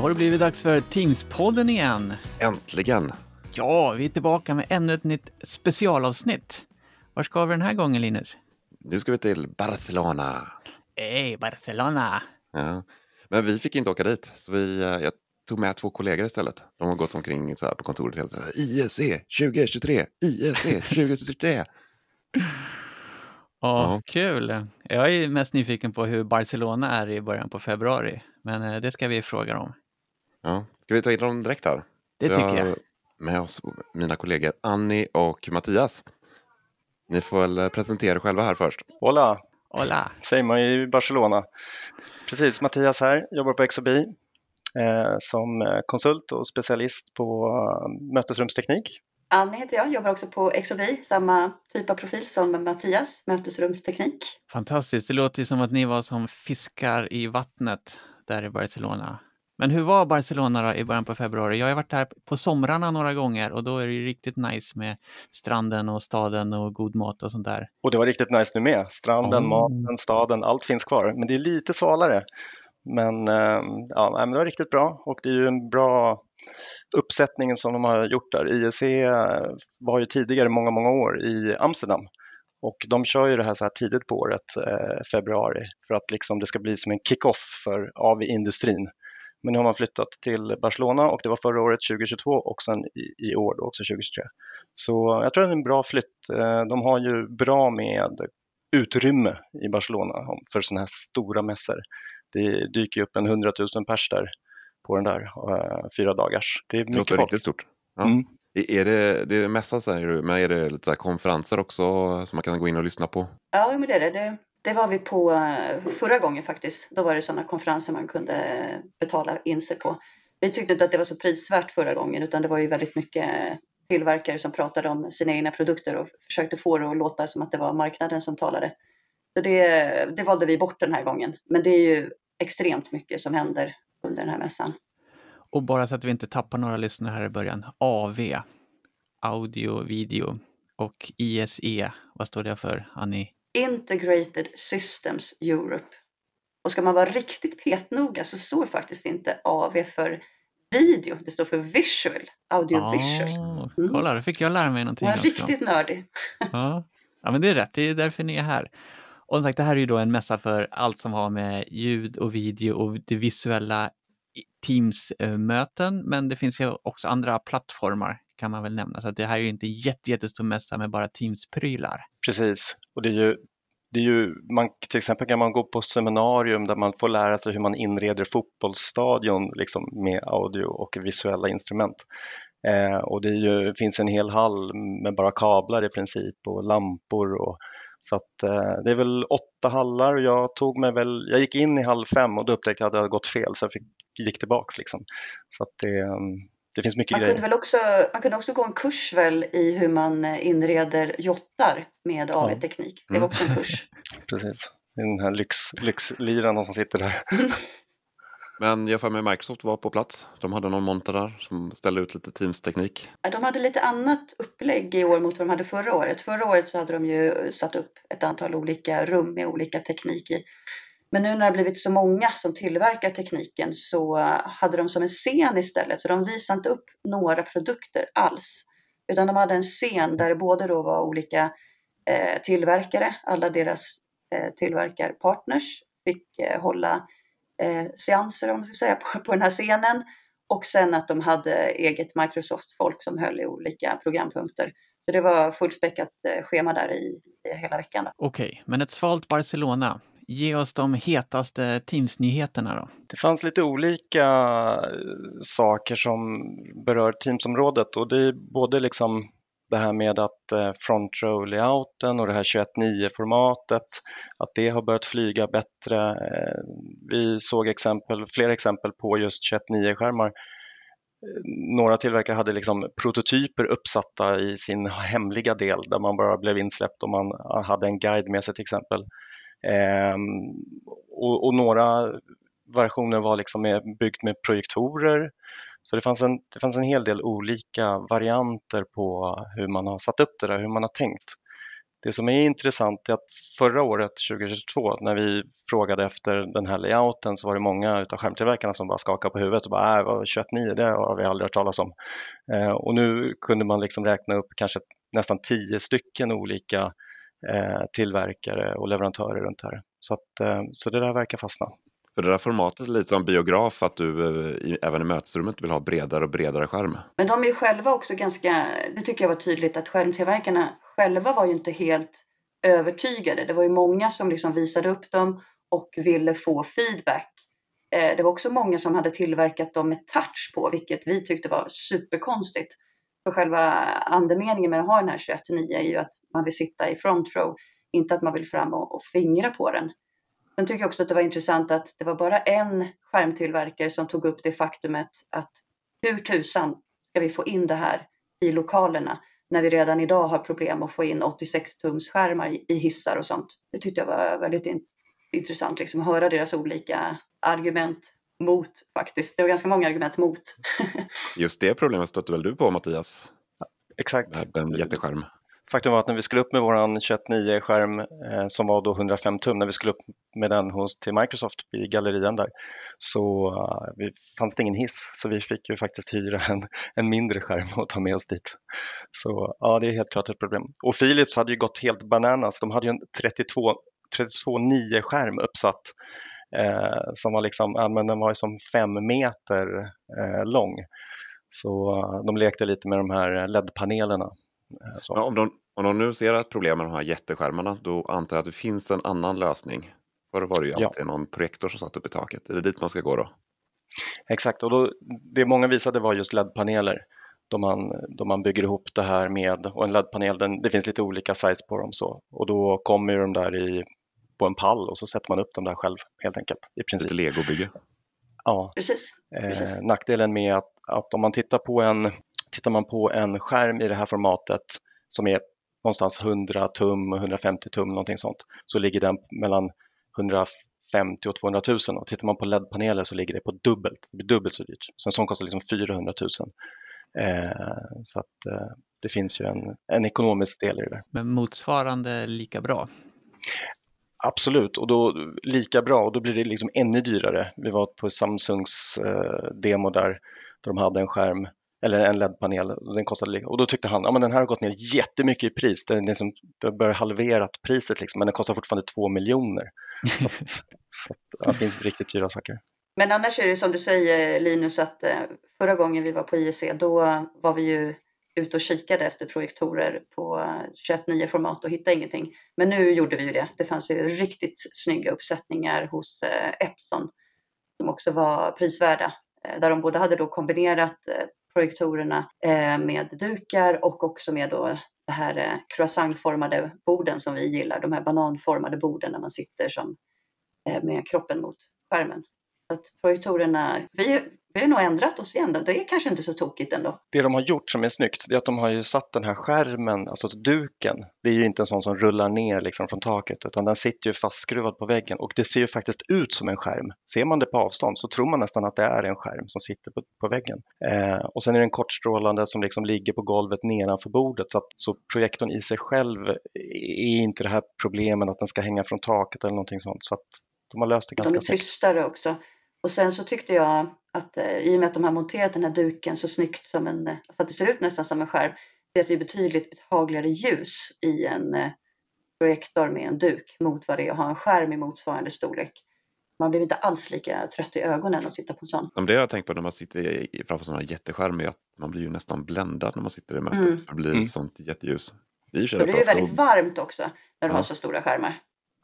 Då har det blivit dags för Teams-podden igen. Äntligen! Ja, vi är tillbaka med ännu ett nytt specialavsnitt. Var ska vi den här gången, Linus? Nu ska vi till Barcelona. Hej, Barcelona! Ja. Men vi fick inte åka dit, så vi, eh, jag tog med två kollegor istället. De har gått omkring så på kontoret hela tiden. IEC 2023, IEC 2023. Ja, Ja. kul! Jag är mest nyfiken på hur Barcelona är i början på februari, men eh, det ska vi fråga om. Ja. Ska vi ta in dem direkt här? Det Vi tycker jag. Med oss mina kollegor Annie och Mattias. Ni får väl eh, presentera er själva här först. Hola, Hola! säger man i Barcelona. Precis, Mattias här, jobbar på XOB eh, som eh, konsult och specialist på eh, mötesrumsteknik. Annie heter jag, jobbar också på XOB, samma typ av profil som Mattias, mötesrumsteknik. Fantastiskt, det låter ju som att ni var som fiskar i vattnet där i Barcelona. Men hur var Barcelona då i början på februari? Jag har varit där på somrarna några gånger och då är det ju riktigt nice med stranden och staden och god mat och sånt där. Och det var riktigt nice nu med. Stranden, Oh. maten, staden, allt finns kvar. Men det är lite svalare. Men, eh, ja, men det var riktigt bra och det är ju en bra uppsättning som de har gjort där. IEC var ju tidigare många, många år i Amsterdam och de kör ju det här så här tidigt på året, eh, februari, för att liksom det ska bli som en kick-off för av industrin. Men nu har man flyttat till Barcelona och det var förra året 2022 och sen i, i år då också 2023. Så jag tror att det är en bra flytt. Eh, De har ju bra med utrymme i Barcelona för sådana här stora mässor. Det dyker ju upp en 100 000 pers där på den där eh, fyra dagars. Det är Det låter mycket folk. riktigt stort. Ja. Mm. Är det, det är mässa säger du, men är det lite så här konferenser också som man kan gå in och lyssna på? Ja, men det är det det. Var vi på eh, förra gången faktiskt. Då var det sådana konferenser man kunde eh, betala in sig på. Vi tyckte inte att det var så prisvärt förra gången utan det var ju väldigt mycket eh, tillverkare som pratade om sina egna produkter och försökte få det att låta som att det var marknaden som talade. Så det, det valde vi bort den här gången. Men det är ju extremt mycket som händer under den här mässan. Och bara så att vi inte tappar några lyssnare här i början. AV, audio, video och ISE, vad står det för, Annie? Integrated Systems Europe. Och ska man vara riktigt petnoga så står faktiskt inte AV för video, det står för visual, audio visual. Ah, Mm. Kolla, då fick jag lära mig någonting Man är också. riktigt nördig. Ja. ja, men det är rätt. Det är därför ni är här. Och som sagt, det här är ju då en mässa för allt som har med ljud och video och det visuella Teams-möten, men det finns ju också andra plattformar kan man väl nämna. Så det här är ju inte en jätte, jättestor mässa med bara Teams-prylar. Precis, och det är ju, det är ju man, till exempel kan man gå på seminarium där man får lära sig hur man inreder fotbollsstadion liksom, med audio och visuella instrument. Eh, och det är ju, finns en hel hall med bara kablar i princip och lampor. Och, så att, eh, det är väl åtta hallar och jag tog mig väl, jag gick in i hall fem och då upptäckte jag att det hade gått fel så jag fick, gick tillbaks. Liksom. Så att det, mm det finns mycket Man grejer. kunde väl också, man kunde också gå en kurs väl i hur man eh, inreder jottar med AV-teknik. Det var Mm. också en kurs. Precis. Det är Den här lyx, lyxlirarna som sitter där. Men jag får med Microsoft var på plats. De hade någon monter där som ställde ut lite Teams-teknik. De hade lite annat upplägg i år mot vad de hade förra året. Förra året så hade de ju satt upp ett antal olika rum med olika teknik i. Men nu när det har blivit så många som tillverkar tekniken så hade de som en scen istället. Så de visade inte upp några produkter alls. Utan de hade en scen där det både då var olika eh, tillverkare, alla deras eh, tillverkarpartners fick eh, hålla eh, seanser om man ska säga, på, på den här scenen. Och sen att de hade eget Microsoft-folk som höll i olika programpunkter. Så det var fullspäckat eh, schema där i, i hela veckan. Okej, Okej, men ett svalt Barcelona. Ge oss de hetaste Teams-nyheterna då. Det fanns lite olika eh, saker som berör Teams-området och det är både liksom det här med att eh, front row layouten och det här 21.9-formatet, att det har börjat flyga bättre. Eh, vi såg exempel, flera exempel på just 21.9-skärmar. Några tillverkare hade liksom prototyper uppsatta i sin hemliga del där man bara blev insläppt och man hade en guide med sig till exempel. Ehm, och, och några versioner var liksom med, byggt med projektorer. Så det fanns, en, det fanns en hel del olika varianter på hur man har satt upp det där, hur man har tänkt. Det som är intressant är att förra året, 2022, när vi frågade efter den här layouten så var det många av skärmtillverkarna som bara skakade på huvudet och bara äh, 21.9 det har vi aldrig hört talas om. Eh, och nu kunde man liksom räkna upp kanske nästan tio stycken olika eh, tillverkare och leverantörer runt här. Så, att, eh, så det där verkar fastna. För det där formatet är lite som biograf, att du eh, även i mötesrummet vill ha bredare och bredare skärm. Men de är ju själva också ganska, det tycker jag var tydligt, att skärmtillverkarna själva var ju inte helt övertygade. Det var ju många som liksom visade upp dem och ville få feedback. Eh, det var också många som hade tillverkat dem med touch på, vilket vi tyckte var superkonstigt. För själva andemeningen med att ha den här 21-9 är ju att man vill sitta i front row, inte att man vill fram och, och fingra på den. Sen tycker jag också att det var intressant att det var bara en skärmtillverkare som tog upp det faktumet att hur tusan ska vi få in det här i lokalerna när vi redan idag har problem att få in 86 tums skärmar i hissar och sånt. Det tyckte jag var väldigt in intressant liksom, att höra deras olika argument mot faktiskt. Det var ganska många argument mot. Just det problemet stötte väl du på Mattias? Exakt. En jätteskärm. Faktum var att när vi skulle upp med vår 21.9-skärm eh, som var då 105 tum, när vi skulle upp med den hos, till Microsoft i gallerian där, så uh, vi, fanns det ingen hiss. Så vi fick ju faktiskt hyra en, en mindre skärm och ta med oss dit. Så ja, det är helt klart ett problem. Och Philips hade ju gått helt bananas. De hade ju en 32, 32.9-skärm uppsatt eh, som var liksom, ja, men den var ju som fem meter eh, lång. Så uh, de lekte lite med de här LED-panelerna Eh, ja, om, de, om de nu ser ett problem med de här jätteskärmarna, då antar jag att det finns en annan lösning. Förr var det ju alltid ja. någon projektor som satt upp i taket. Är det dit man ska gå då? Exakt, och då, det många visade var just LED-paneler. Då man, då man bygger ihop det här med, och en LED-panel, den, det finns lite olika size på dem så. Och då kommer de där i, på en pall och så sätter man upp dem där själv helt enkelt. I princip. Lite legobygge. Ja, precis. precis. Eh, nackdelen med att, att om man tittar på en Tittar man på en skärm i det här formatet som är någonstans 100 tum, 150 tum någonting sånt, så ligger den mellan 150 och 200 000 och tittar man på LED-paneler så ligger det på dubbelt, det blir dubbelt så dyrt. Så en sån kostar liksom 400 000. Eh, så att eh, det finns ju en, en ekonomisk del i det. Men motsvarande lika bra? Absolut, och då lika bra och då blir det liksom ännu dyrare. Vi var på Samsungs eh, demo där, där de hade en skärm eller en LED-panel. Den kostade, och då tyckte han att ja, den här har gått ner jättemycket i pris. Den, liksom, det bör halverat priset, liksom, men den kostar fortfarande två miljoner. Så, att, så att, ja, det finns riktigt dyra saker. Men annars är det som du säger Linus att eh, förra gången vi var på IEC då var vi ju ute och kikade efter projektorer på 21.9 format och hittade ingenting. Men nu gjorde vi ju det. Det fanns ju riktigt snygga uppsättningar hos eh, Epson som också var prisvärda. Eh, där de både hade då kombinerat eh, projektorerna med dukar och också med då det här croissantformade borden som vi gillar, de här bananformade borden när man sitter som, med kroppen mot skärmen. Så att projektorerna, vi, vi har nog ändrat oss igen. Det är kanske inte så tokigt ändå. Det de har gjort som är snyggt, det är att de har ju satt den här skärmen, alltså duken. Det är ju inte en sån som rullar ner liksom från taket utan den sitter ju fastskruvad på väggen och det ser ju faktiskt ut som en skärm. Ser man det på avstånd så tror man nästan att det är en skärm som sitter på, på väggen. Eh, och sen är den kortstrålande som liksom ligger på golvet nedanför bordet så, att, så projektorn i sig själv är inte det här problemet att den ska hänga från taket eller någonting sånt. Så att de har löst det ganska snyggt. De är tystare också. Och sen så tyckte jag att eh, i och med att de har monterat den här duken så snyggt som en, eh, så att det ser ut nästan som en skärm, det är att det är betydligt behagligare ljus i en eh, projektor med en duk mot vad det är att ha en skärm i motsvarande storlek. Man blir inte alls lika trött i ögonen att sitta på en sån. Det jag har tänkt på när man sitter framför sådana jätteskärmar är att man blir ju nästan bländad när man sitter i mötet. Mm. Det blir mm. sånt jätteljus. Det, det blir ju väldigt varmt också när du ja. har så stora skärmar.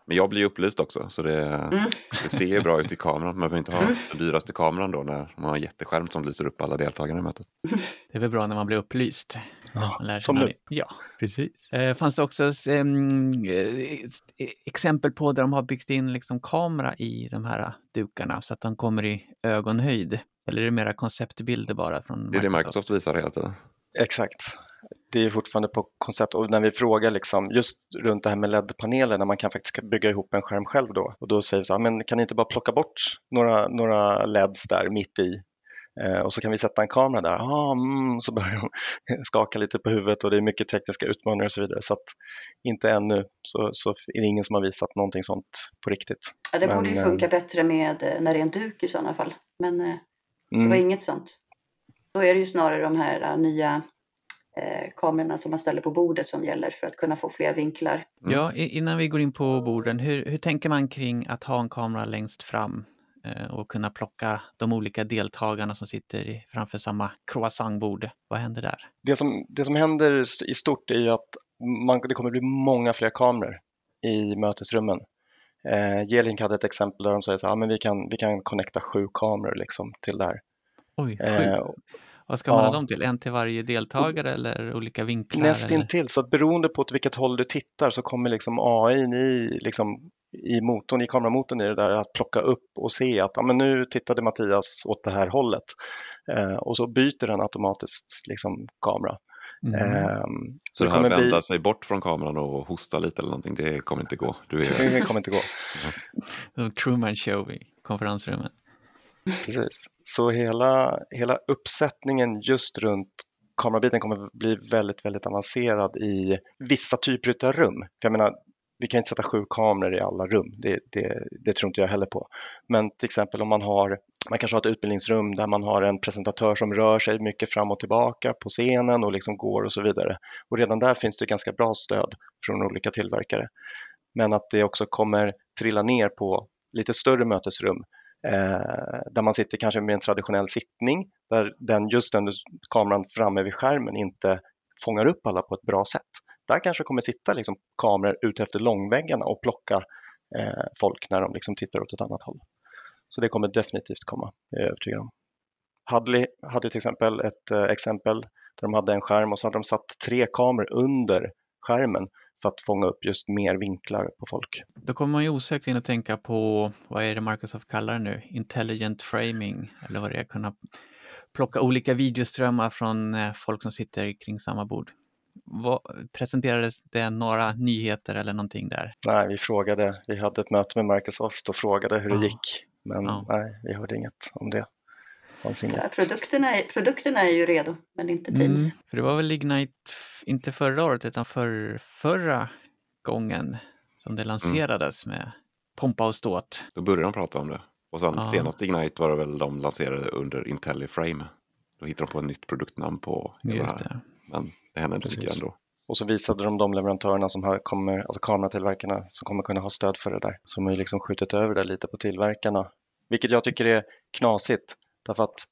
Men jag blir ju upplyst också så det, mm. det ser ju bra ut i kameran. Man behöver inte ha mm. den dyraste kameran då när man har en jätteskärm som lyser upp alla deltagare i mötet. Det är väl bra när man blir upplyst. Ja, som nu. Ja, precis. Eh, fanns det också eh, exempel på där de har byggt in liksom kamera i de här dukarna så att de kommer i ögonhöjd? Eller är det mera konceptbilder bara från Microsoft? Det är det Microsoft visar hela tiden. Exakt det är fortfarande på koncept och när vi frågar liksom just runt det här med LED-paneler när man kan faktiskt bygga ihop en skärm själv då och då säger vi så här, men kan ni inte bara plocka bort några, några LEDs där mitt i Eh, och så kan vi sätta en kamera där, ah, mm, så börjar de skaka lite på huvudet och det är mycket tekniska utmaningar och så vidare. Så att inte ännu så, så är det ingen som har visat någonting sånt på riktigt. Ja, det borde Men, ju eh, funka bättre med eh, när det är en duk i sådana fall. Men eh, det Mm. var inget sånt. Då är det ju snarare de här eh, nya eh, kamerorna som man ställer på bordet som gäller för att kunna få fler vinklar. Mm. Ja, innan vi går in på borden, hur, hur tänker man kring att ha en kamera längst fram eh, och kunna plocka de olika deltagarna som sitter framför samma croissantbord? Vad händer där? det, som, det som händer i stort är ju att man, det kommer bli många fler kameror i mötesrummen. Eh, Gelink hade ett exempel där de säger så här, ah, men vi kan, vi kan connecta sju kameror liksom till det här. Oj, sju. Eh, Vad ska man ha ja. dem till? En till varje deltagare eller olika vinklar? eller? Nästintill, så att beroende på åt vilket håll du tittar så kommer liksom AI i, liksom, i motorn, i kameramotorn i det där att plocka upp och se att ah, men nu tittade Mattias åt det här hållet. Eh, och så byter den automatiskt liksom, kamera. Mm. Ehm, Så det här kommer vända bli- sig bort från kameran och hosta lite eller någonting, det kommer inte gå. Du är... Det kommer inte gå. Truman Show i konferensrummen. Precis. Så hela, hela uppsättningen just runt kamerabiten kommer bli väldigt, väldigt avancerad i vissa typer av rum. För jag menar, vi kan inte sätta sju kameror i alla rum, det, det, det tror inte jag heller på. Men till exempel om man har, man kanske har ett utbildningsrum där man har en presentatör som rör sig mycket fram och tillbaka på scenen och liksom går och så vidare. Och redan där finns det ganska bra stöd från olika tillverkare. Men att det också kommer trilla ner på lite större mötesrum Eh, där man sitter kanske med en traditionell sittning där den, just den kameran framme vid skärmen inte fångar upp alla på ett bra sätt. Där kanske kommer sitta liksom kameror ute efter långväggarna och plocka eh, folk när de liksom tittar åt ett annat håll. Så det kommer definitivt komma, det är jag övertygad om. Hadley hade till exempel ett eh, exempel där de hade en skärm och så hade de satt tre kameror under skärmen för att fånga upp just mer vinklar på folk. Då kommer man ju osökt in och tänka på, vad är det Microsoft kallar det nu? Intelligent framing, eller vad det är, kunna plocka olika videoströmmar från eh, folk som sitter kring samma bord. Vad, presenterades det några nyheter eller någonting där? Nej, vi frågade, vi hade ett möte med Microsoft och frågade hur det Ja. gick. Men Ja. nej, vi hörde inget om det. Ja, produkterna, är, produkterna är ju redo, men inte Teams. Mm, för det var väl Ignite, inte förra året utan för, förra gången som det lanserades med pompa och ståt. Då började de prata om det. Och sen Ja. senast Ignite var det väl de lanserade under IntelliFrame. Då hittade de på ett nytt produktnamn på hela Just det här. Men det hände inte mycket ändå. Och så visade de de leverantörerna som har, kommer, alltså kameratillverkarna som kommer kunna ha stöd för det där. Så de har ju liksom skjutit över det lite på tillverkarna. Vilket jag tycker är knasigt. Därför att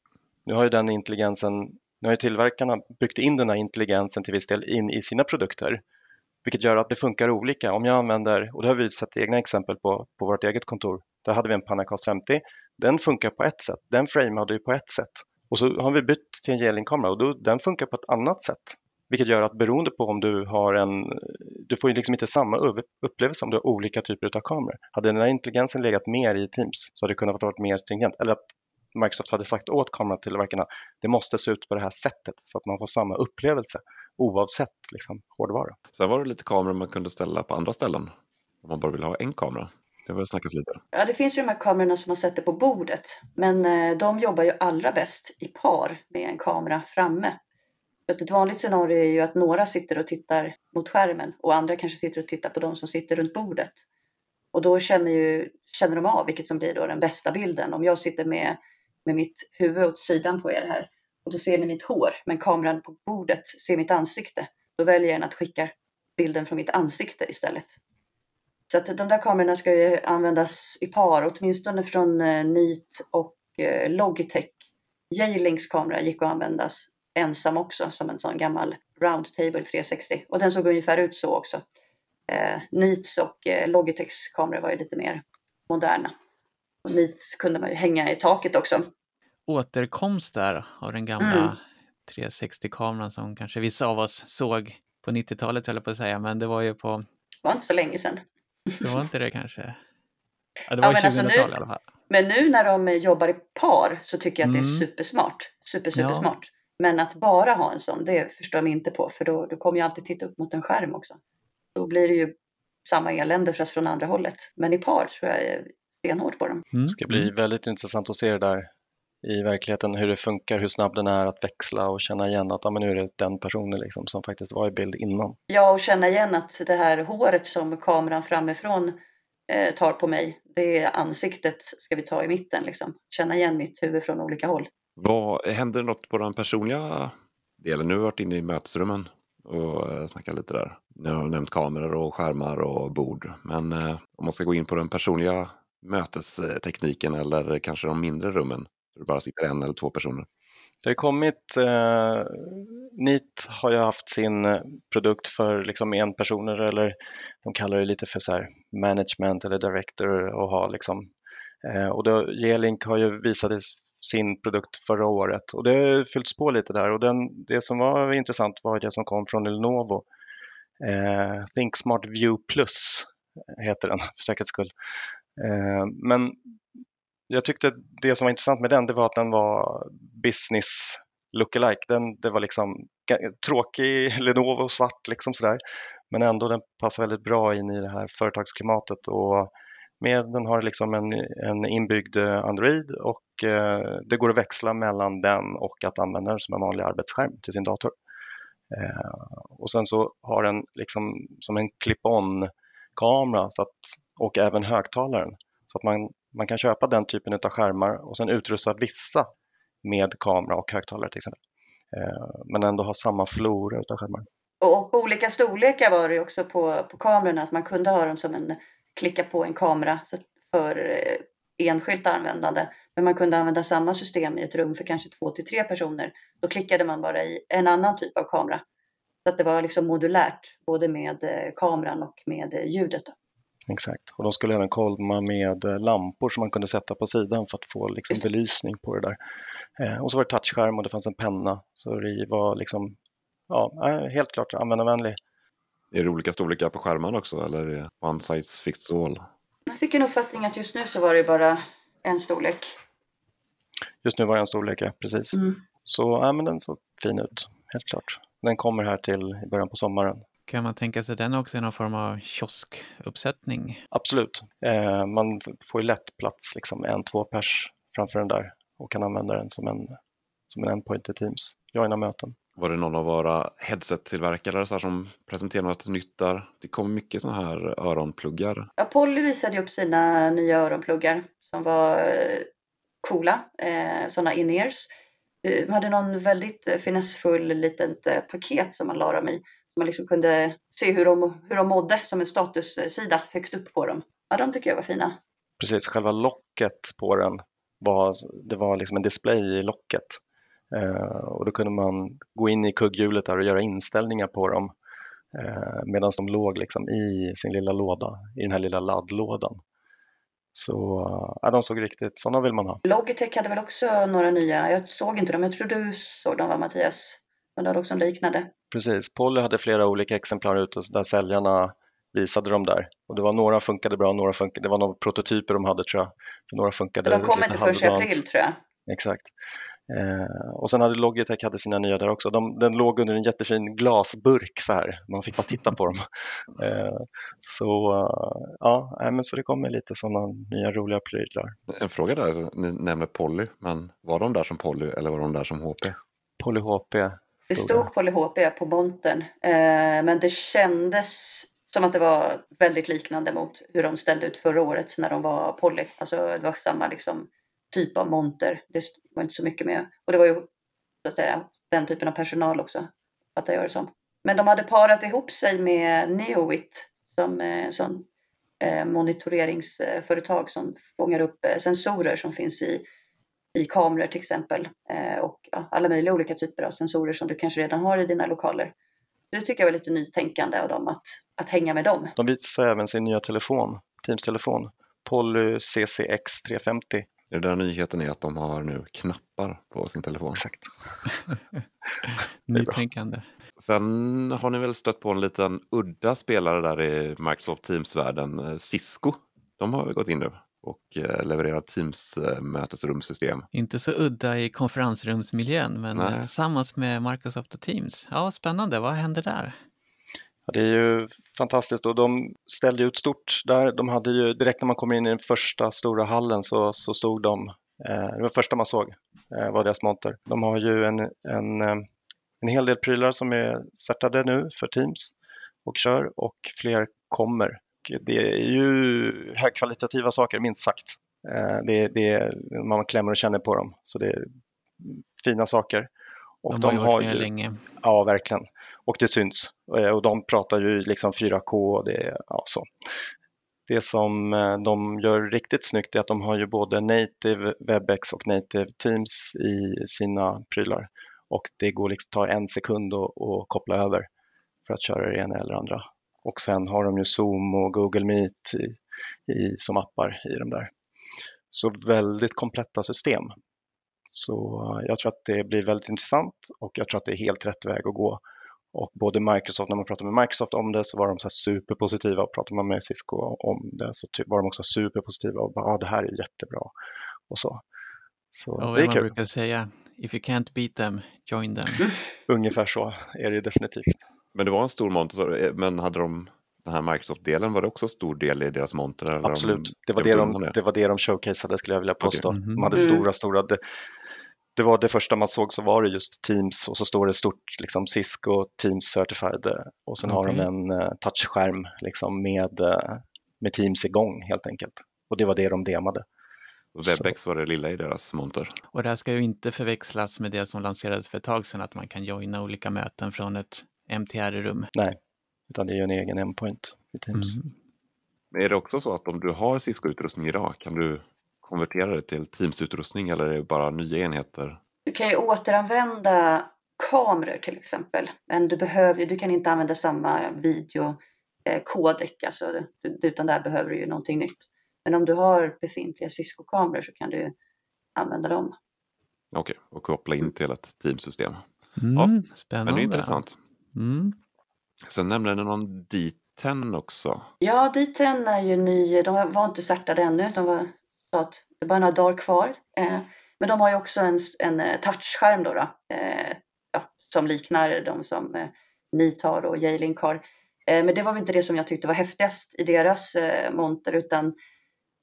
nu har ju den intelligensen, nu har ju tillverkarna byggt in den här intelligensen till viss del in i sina produkter. Vilket gör att det funkar olika. Om jag använder, och det har vi sett egna exempel på på vårt eget kontor. Där hade vi en Panacast 50. Den funkar på ett sätt. Den framade ju på ett sätt. Och så har vi bytt till en Gelin-kamera och då, den funkar på ett annat sätt. Vilket gör att beroende på om du har en, du får ju liksom inte samma upplevelse om du har olika typer av kameror. Hade den här intelligensen legat mer i Teams så hade det kunnat vara mer stringent. Eller att Microsoft hade sagt åt kameratillverkarna, det måste se ut på det här sättet så att man får samma upplevelse oavsett liksom, hårdvara. Sen var det lite kameror man kunde ställa på andra ställen. Om man bara ville ha en kamera. Det har snackats lite. Ja, det finns ju de här kamerorna som man sätter på bordet, men eh, de jobbar ju allra bäst i par med en kamera framme. Så ett vanligt scenario är ju att några sitter och tittar mot skärmen och andra kanske sitter och tittar på de som sitter runt bordet. Och då känner, ju, känner de av vilket som blir då den bästa bilden. Om jag sitter med, med mitt huvud åt sidan på er här och då ser ni mitt hår, men kameran på bordet ser mitt ansikte. Då väljer jag att skicka bilden från mitt ansikte istället. Så att de där kamerorna ska ju användas i par, åtminstone från eh, NIT och eh, Logitech. J-Links kamera gick att användas ensam också som en sån gammal Roundtable 360 och den såg ungefär ut så också. Eh, NITs och eh, Logitechs kameror var ju lite mer moderna. Och NITs kunde man ju hänga i taket också. Återkomst där av den gamla Mm. 360-kameran som kanske vissa av oss såg på 90-talet höll jag på att säga, men det var ju på, Det var inte så länge sedan. det var inte det kanske? Ja, det Ja, var alltså 2000-tal nu- i alla fall. Men nu när de jobbar i par så tycker jag att det är Mm. supersmart. Super, super Ja. smart. Men att bara ha en sån, det förstår jag mig inte på. För då, då kommer jag alltid titta upp mot en skärm också. Då blir det ju samma elände fast från andra hållet. Men i par tror jag är stenhårt på dem. Mm. Det ska bli väldigt intressant att se det där i verkligheten hur det funkar, hur snabb den är att växla och känna igen att ja, men nu är det den personen liksom som faktiskt var i bild innan. Ja, och känna igen att det här håret som kameran framifrån eh, tar på mig, det ansiktet ska vi ta i mitten. Liksom. Känna igen mitt huvud från olika håll. Vad, händer det något på den personliga delen? Nu har vi varit inne i mötesrummen och eh, snackat lite där. Ni har nämnt kameror och skärmar och bord. Men eh, om man ska gå in på den personliga mötestekniken eller kanske de mindre rummen, där det bara sitter en eller två personer. Det har kommit, eh, NIT har ju haft sin eh, produkt för liksom en personer eller de kallar det lite för så här management eller director och ha liksom. Eh, och då, G-Link har ju visat sin produkt förra året och det har fyllts på lite där och den, det som var intressant var det som kom från Lenovo. Eh, Think Smart View Plus heter den för säkerhets skull. Eh, men jag tyckte det som var intressant med den det var att den var business lookalike. Den, det var liksom tråkig Lenovo svart liksom sådär. Men ändå den passar väldigt bra in i det här företagsklimatet och med den har liksom en, en inbyggd eh, Android och eh, det går att växla mellan den och att använda den som en vanlig arbetsskärm till sin dator. Eh, och sen så har den liksom som en clip-on kamera så att, och även högtalaren. Så att man, man kan köpa den typen av skärmar och sen utrusta vissa med kamera och högtalare till exempel. Eh, men ändå ha samma flora av skärmar. Och, olika storlekar var det också på, på kamerorna, att man kunde ha dem som en klicka på en kamera för eh, enskilt användande. Men man kunde använda samma system i ett rum för kanske två till tre personer. Då klickade man bara i en annan typ av kamera. Så att det var liksom modulärt, både med eh, kameran och med ljudet. Exakt, och de skulle även komma med lampor som man kunde sätta på sidan för att få liksom belysning på det där. Eh, och så var det touchskärm och det fanns en penna. Så det var liksom, ja, helt klart användarvänlig. Är det olika storlekar på skärmarna också eller är det one size fits all? Jag fick en uppfattning att just nu så var det bara en storlek. Just nu var det en storlek, ja, precis. Mm. Så ja, men den såg fin ut, helt klart. Den kommer här till i början på sommaren. Kan man tänka sig den också i någon form av kioskuppsättning? Absolut. Eh, man får ju lätt plats, liksom en, två pers framför den där och kan använda den som en, som en endpoint i Teams. Joina möten. Var det någon av våra headset-tillverkare som presenterade något nytt där? Det kom mycket sådana här öronpluggar. Ja, Polly visade upp sina nya öronpluggar som var eh, coola, eh, sådana in-ears. De hade någon väldigt eh, finessfull litet eh, paket som man la dem i. Man liksom kunde se hur de, hur de mådde som en statussida högst upp på dem. Ja, de tycker jag var fina. Precis, själva locket på den var, det var liksom en display i locket. Eh, och då kunde man gå in i kugghjulet där och göra inställningar på dem eh, medan de låg liksom i sin lilla låda, i den här lilla laddlådan. Så ja, de såg riktigt, sådana vill man ha. Logitech hade väl också några nya, jag såg inte dem, jag tror du såg dem va Mattias? Men det hade också en liknande. Precis, Polly hade flera olika exemplar ute där säljarna visade dem där. Och det var några funkade bra, några funkade, det var några prototyper de hade tror jag. För några funkade de kom inte förrän i april tror jag. Exakt. Eh, och sen hade Logitech hade sina nya där också. De, den låg under en jättefin glasburk så här. Man fick bara titta på dem. Eh, så uh, ja, men så det kommer lite sådana nya roliga prylar. En fråga där, ni nämner Polly, men var de där som Polly eller var de där som HP? Polly HP. Det stod Polly HP på montern, eh, men det kändes som att det var väldigt liknande mot hur de ställde ut förra året när de var Polly. Alltså det var samma liksom, typ av monter. Det var inte så mycket med. Och det var ju så att säga den typen av personal också, fattar jag det som. Men de hade parat ihop sig med Neowit som, eh, som eh, monitoreringsföretag som fångar upp eh, sensorer som finns i, i kameror till exempel. Eh, och ja, alla möjliga olika typer av sensorer som du kanske redan har i dina lokaler. Det tycker jag var lite nytänkande av dem att, att hänga med dem. De visar även sin nya telefon, Teams-telefon, Poly CCX 350. Det där nyheten är att de har nu knappar på sin telefon. Exakt. Nytänkande. Sen har ni väl stött på en liten udda spelare där i Microsoft Teams-världen, eh, Cisco. De har gått in nu och eh, levererar Teams-mötesrumssystem. Inte så udda i konferensrumsmiljön, men Nej. tillsammans med Microsoft och Teams. Ja, spännande. Vad händer där? Det är ju fantastiskt och de ställde ut stort där. De hade ju, direkt när man kom in i den första stora hallen så, så stod de Eh, det var första man såg, eh, var deras monter. De har ju en, en, eh, en hel del prylar som är startade nu för Teams och kör och fler kommer. Det är ju högkvalitativa saker, minst sagt. Det, det, man klämmer och känner på dem, så det är fina saker. Och de, har, de har ju länge. Ja, verkligen. Och det syns. Eh, och de pratar ju liksom 4K och det är ja, så. Det som eh, de gör riktigt snyggt är att de har ju både native WebEx och native Teams i sina prylar. Och det går liksom ta en sekund att, koppla över för att köra det ena eller andra. Och sen har de ju Zoom och Google Meet i, i, som appar i de där. Så väldigt kompletta system. Så eh, jag tror att det blir väldigt intressant och jag tror att det är helt rätt väg att gå. Och både Microsoft, när man pratade med Microsoft om det så var de så superpositiva och pratade man med Cisco om det så var de också superpositiva och bara ah, det här är jättebra och så. Så och det är man kul. brukar säga, if you can't beat them, join them. Ungefär så är det definitivt. Men det var en stor monter, eh, men hade de den här Microsoft-delen, var det också stor del i deras monter? Absolut, de, det, var det, de, det var det de showcaseade skulle jag vilja påstå. Okay. Mm -hmm. De hade stora, stora, det, det var det första man såg så var det just Teams och så står det stort liksom Cisco Teams Certified och sen okay. har de en uh, touchskärm liksom med, uh, med Teams igång helt enkelt. Och det var det de demade. Webex så. var det lilla i deras monter. Och det här ska ju inte förväxlas med det som lanserades för ett tag sedan, att man kan joina olika möten från ett MTR-rum. Nej, utan det är ju en egen endpoint i Teams. Mm. är det också så att om du har Cisco-utrustning idag, kan du konvertera det till Teams-utrustning eller är det bara nya enheter? Du kan ju återanvända kameror till exempel, men du, behöver, du kan inte använda samma videokodek, eh, alltså, utan där behöver du ju någonting nytt. Men om du har befintliga Cisco-kameror så kan du använda dem. Okej, okay, och koppla in till ett Teams-system. Mm, ja, spännande. Men det är intressant. Mm. Sen nämnde ni någon D10 också. Ja, D10 är ju ny. De var inte startade ännu. De var så att det är bara några dagar kvar. Eh, men de har ju också en, en eh, touchskärm då, då eh, ja, som liknar de som eh, Neat och J-Link har. Eh, men det var väl inte det som jag tyckte var häftigast i deras eh, monter utan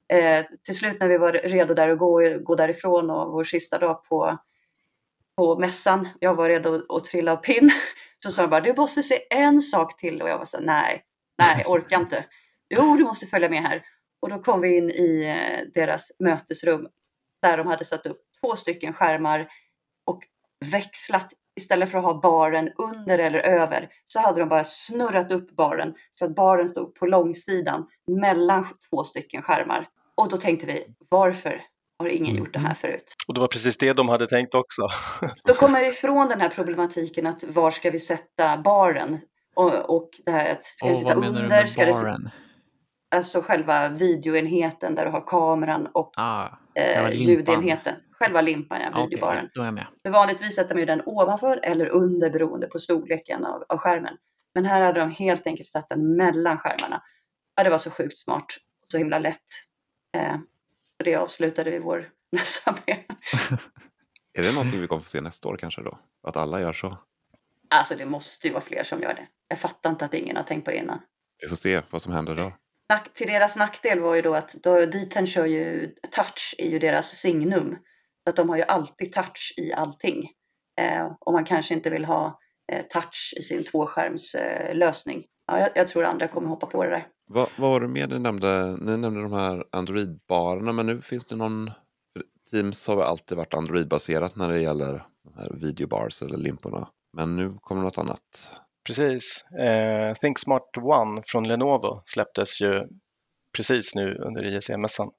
eh, till slut när vi var redo där att gå, gå därifrån och vår sista dag på, på mässan, jag var redo att trilla av pinn, så sa de bara du måste se en sak till och jag var så nej, nej, orkar inte. Jo, du måste följa med här. Och då kom vi in i eh, deras mötesrum där de hade satt upp två stycken skärmar och växlat istället för att ha baren under eller över så hade de bara snurrat upp baren så att baren stod på långsidan mellan två stycken skärmar. Och då tänkte vi, varför har ingen gjort det här mm. förut? Och det var precis det de hade tänkt också. då kommer vi ifrån den här problematiken att var ska vi sätta baren? Och, och det här att ska och vi sitta vad under? Ska baren? Alltså själva videoenheten där du har kameran och ah, eh, ljudenheten. Själva limpan, ja, videobaren. Okay, då är jag med. För vanligtvis sätter man ju den ovanför eller under beroende på storleken av, av skärmen. Men här hade de helt enkelt satt den mellan skärmarna. Ja, det var så sjukt smart och så himla lätt. Eh, så det avslutade vi vår mässa med. är det någonting vi kommer få se nästa år kanske då? Att alla gör så? Alltså det måste ju vara fler som gör det. Jag fattar inte att ingen har tänkt på det innan. Vi får se vad som händer då till deras nackdel var ju då att då, Diten kör ju touch i ju deras signum. Så att de har ju alltid touch i allting. Eh, och man kanske inte vill ha eh, touch i sin tvåskärmslösning. Eh, ja, jag, jag, tror andra kommer hoppa på det där. Vad, vad var det mer ni nämnde? Ni nämnde de här Android-barerna men nu finns det någon Teams har alltid varit Android-baserat när det gäller de här videobars eller limporna. Men nu kommer något annat. Precis. Eh, ThinkSmart One från Lenovo släpptes ju precis nu under ISE-mässan.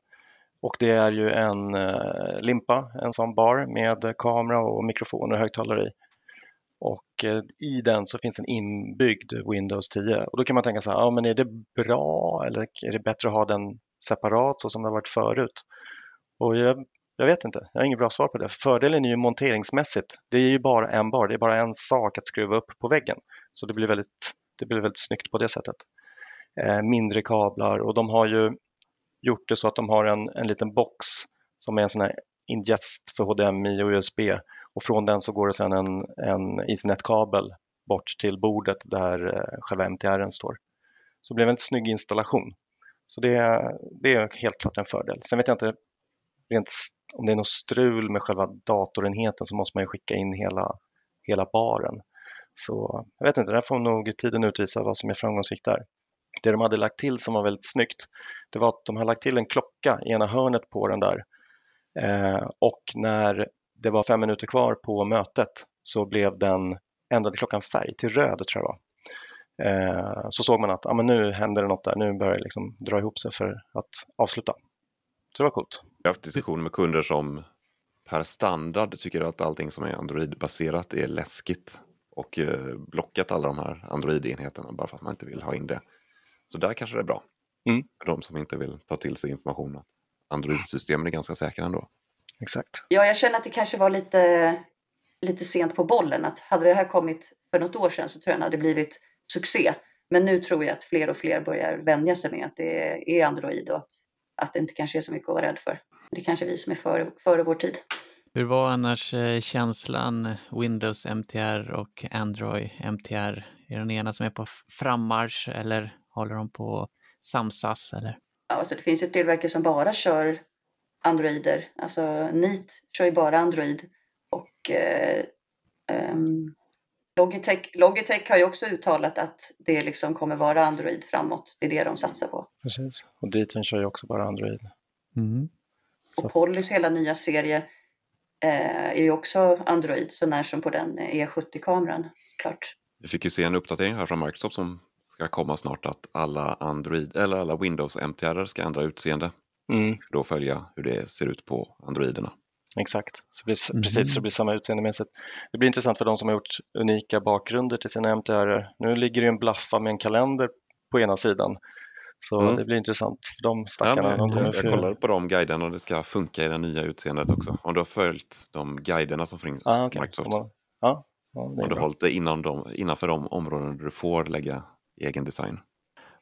Och det är ju en eh, limpa, en sån bar med kamera och mikrofon och högtalare i. Och eh, i den så finns en inbyggd Windows 10. Och då kan man tänka så här, ja, men är det bra eller är det bättre att ha den separat så som det har varit förut? Och jag, jag vet inte, jag har inget bra svar på det. Fördelen är ju monteringsmässigt. Det är ju bara en bar, det är bara en sak att skruva upp på väggen. Så det blir väldigt, det blir väldigt snyggt på det sättet. Eh, mindre kablar och de har ju gjort det så att de har en, en liten box som är en sån här ingest för HDMI och USB och från den så går det sedan en, en Ethernet-kabel bort till bordet där eh, själva MTR står. Så det blev en väldigt snygg installation. Så det, det är helt klart en fördel. Sen vet jag inte rent, om det är något strul med själva datorenheten så måste man ju skicka in hela, hela baren. Så jag vet inte, där får nog tiden utvisa vad som är framgångsrikt där. Det de hade lagt till som var väldigt snyggt, det var att de hade lagt till en klocka i ena hörnet på den där. Eh, och när det var fem minuter kvar på mötet så blev den, ändrade klockan färg till röd tror jag var. Eh, så såg man att ah, men nu händer det något där, nu börjar det liksom dra ihop sig för att avsluta. Så det var coolt. Jag har haft diskussioner med kunder som per standard tycker att allting som är Android-baserat är läskigt och eh, blockat alla de här Android-enheterna bara för att man inte vill ha in det. Så där kanske det är bra. Mm. För de som inte vill ta till sig information att Android-systemen är ganska säkra ändå. Exakt. Ja, jag känner att det kanske var lite, lite sent på bollen. Att hade det här kommit för något år sedan så tror jag det hade blivit succé. Men nu tror jag att fler och fler börjar vänja sig med att det är Android och att, att det inte kanske är så mycket att vara rädd för. Det är kanske vi som är före, före vår tid. Hur var annars eh, känslan Windows MTR och Android MTR? Är den ena som är på frammarsch eller håller de på att samsas? Eller? Ja, alltså det finns ju tillverkare som bara kör Androider. Alltså NIT kör ju bara Android och eh, um, Logitech, Logitech har ju också uttalat att det liksom kommer vara Android framåt. Det är det de satsar på. Precis, och Dayton kör ju också bara Android. Mm. Och Pollys hela nya serie är ju också Android, så när som på den E70-kameran. Klart. Vi fick ju se en uppdatering här från Microsoft som ska komma snart att alla Android eller alla Windows MTR ska ändra utseende. Mm. Då följa hur det ser ut på Androiderna. Exakt, så blir, Mhm. precis så det blir samma utseendemässigt. Det blir intressant för de som har gjort unika bakgrunder till sina MTR. Nu ligger det en blaffa med en kalender på ena sidan. Så Mm. det blir intressant för de Ja, stackarna. men de jag, jag kollar på de guiderna och det ska funka i det nya utseendet också. Om du har följt de guiderna som finns Ah, på okej. Microsoft. Om man- Ja, ja, det Om du har hållit dig inom de, innanför de områden där du får lägga egen design.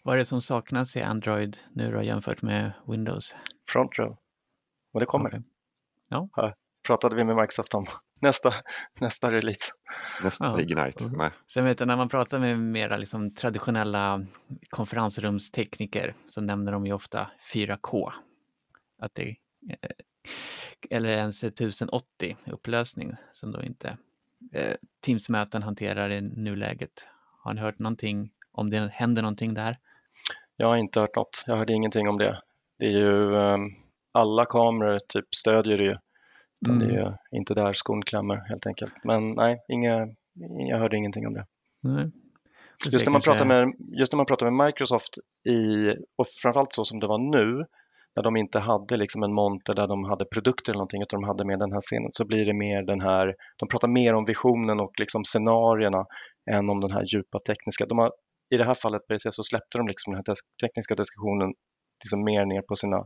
Vad är det som saknas i Android nu då jämfört med Windows? Front row. Och det kommer. Okej. Pratade vi med Microsoft om nästa, nästa release. Nästa Ja. Ignite. Mm. Nej. Sen vet jag när man pratar med mera liksom traditionella konferensrumstekniker så nämner de ju ofta 4K. Att det, eh, eller ens 1080 upplösning som då inte eh, Teams-möten hanterar i nuläget. Har ni hört någonting om det händer någonting där? Jag har inte hört något. Jag hörde ingenting om det. Det är ju ehm, alla kameror typ stödjer det ju. Utan Det är ju inte där skon klämmer helt enkelt. Men nej, inga, jag hörde ingenting om det. Nej. Just när, man kanske- pratar med, just när man pratar med Microsoft i, och framförallt så som det var nu, när de inte hade liksom en monter där de hade produkter eller någonting, utan de hade med den här scenen, så blir det mer den här, de pratar mer om visionen och liksom scenarierna än om den här djupa tekniska. De har, I det här fallet på EC så släppte de liksom den här tekniska diskussionen liksom mer ner på sina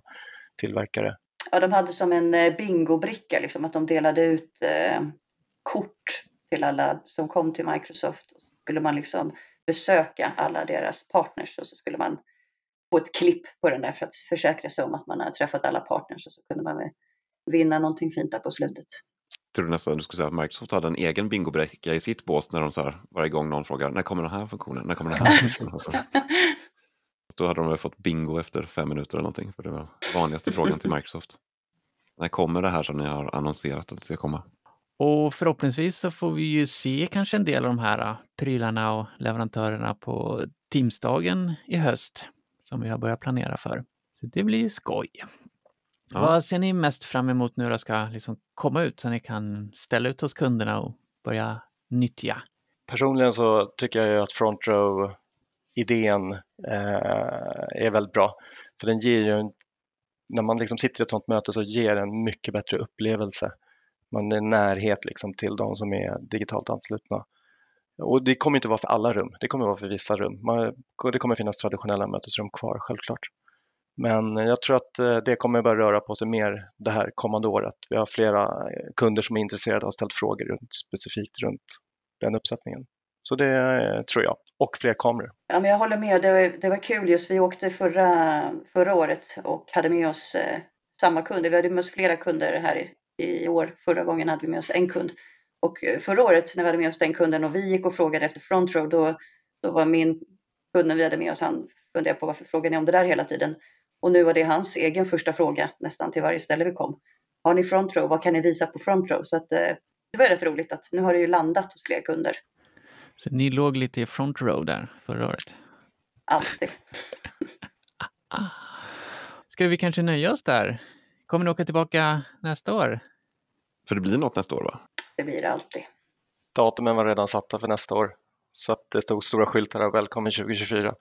tillverkare. Ja, de hade som en eh, bingobricka, liksom, att de delade ut eh, kort till alla som kom till Microsoft. Och så skulle man liksom besöka alla deras partners och så skulle man få ett klipp på den där för att försäkra sig om att man har träffat alla partners och så kunde man vinna någonting fint där på slutet. Tror du nästan du skulle säga att Microsoft hade en egen bingobricka i sitt bås när de så här, varje gång någon frågar när kommer den här funktionen, när kommer den här funktionen? Då hade de väl fått bingo efter fem minuter eller någonting, för det var vanligaste frågan till Microsoft. När kommer det här som ni har annonserat att det ska komma? Och förhoppningsvis så får vi ju se kanske en del av de här äh, prylarna och leverantörerna på Teamsdagen i höst som vi har börjat planera för. Så det blir ju skoj. Ja. Vad ser ni mest fram emot nu då ska liksom komma ut så ni kan ställa ut hos kunderna och börja nyttja? Personligen så tycker jag ju att front Idén eh, är väldigt bra. För den ger ju, en, när man liksom sitter i ett sådant möte så ger den mycket bättre upplevelse. Man är närhet liksom till de som är digitalt anslutna. Och det kommer inte vara för alla rum, det kommer vara för vissa rum. Man, det kommer finnas traditionella mötesrum kvar, självklart. Men jag tror att eh, det kommer börja röra på sig mer det här kommande året. Vi har flera kunder som är intresserade och har ställt frågor runt, specifikt runt den uppsättningen. Så det eh, tror jag. Och fler kameror. Ja, men jag håller med. Det var, det var kul just. Vi åkte förra, förra året och hade med oss eh, samma kunder. Vi hade med oss flera kunder här i, i år. Förra gången hade vi med oss en kund. Och eh, förra året när vi hade med oss den kunden och vi gick och frågade efter front row, då, då var min kunden vi hade med oss, han funderade på varför frågar ni om det där hela tiden? Och nu var det hans egen första fråga nästan till varje ställe vi kom. har ni front row, vad kan ni visa på front row? Så att, eh, det var rätt roligt att nu har det ju landat hos fler kunder. Så ni låg lite i front row där förra året. Alltid. Ska vi kanske nöja oss där? Kommer ni åka tillbaka nästa år? För det blir något nästa år va? Det blir det alltid. Datumen var redan satta för nästa år så att det stod stora skyltar av välkommen 2024.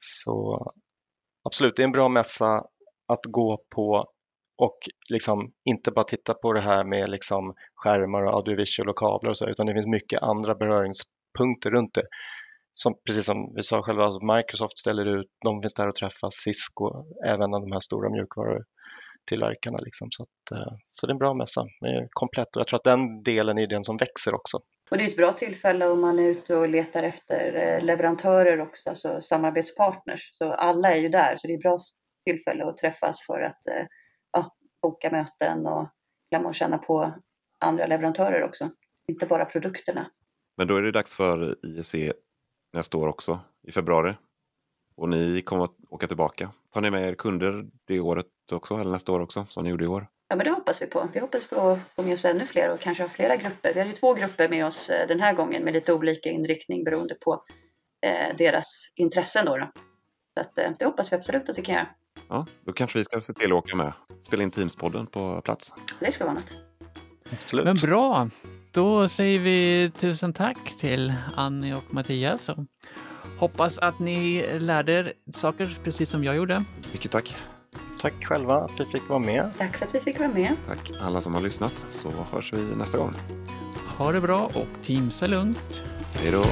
Så absolut, det är en bra mässa att gå på och liksom inte bara titta på det här med liksom skärmar och audiovisual och kablar och så, utan det finns mycket andra beröringspunkter runt det. Som, precis som vi sa själva, alltså Microsoft ställer ut, de finns där och träffas, Cisco, även de här stora mjukvarutillverkarna. Liksom. Så, att, eh, så det är en bra mässa, den är komplett och jag tror att den delen är den som växer också. Och det är ett bra tillfälle om man är ute och letar efter eh, leverantörer också, alltså samarbetspartners. Så alla är ju där, så det är ett bra tillfälle att träffas för att eh, boka möten och glömma och känna på andra leverantörer också. Inte bara produkterna. Men då är det dags för IEC nästa år också, i februari. Och ni kommer att åka tillbaka. Tar ni med er kunder det året också, eller nästa år också, som ni gjorde i år? Ja, men det hoppas vi på. Vi hoppas på att få med oss ännu fler och kanske ha flera grupper. Vi har ju två grupper med oss eh, den här gången med lite olika inriktning beroende på eh, deras intressen. Då, då. Så att, eh, det hoppas vi absolut att vi kan göra. Ja, då kanske vi ska se till att åka med. Spela in Teamspodden på plats. Det ska vara något. Absolut. Men bra, då säger vi tusen tack till Annie och Mattias. Och hoppas att ni lärde er saker precis som jag gjorde. Mycket tack. Tack själva att vi fick vara med. Tack för att vi fick vara med. Tack alla som har lyssnat, så hörs vi nästa gång. Ha det bra och Teamsa lugnt. Hej då!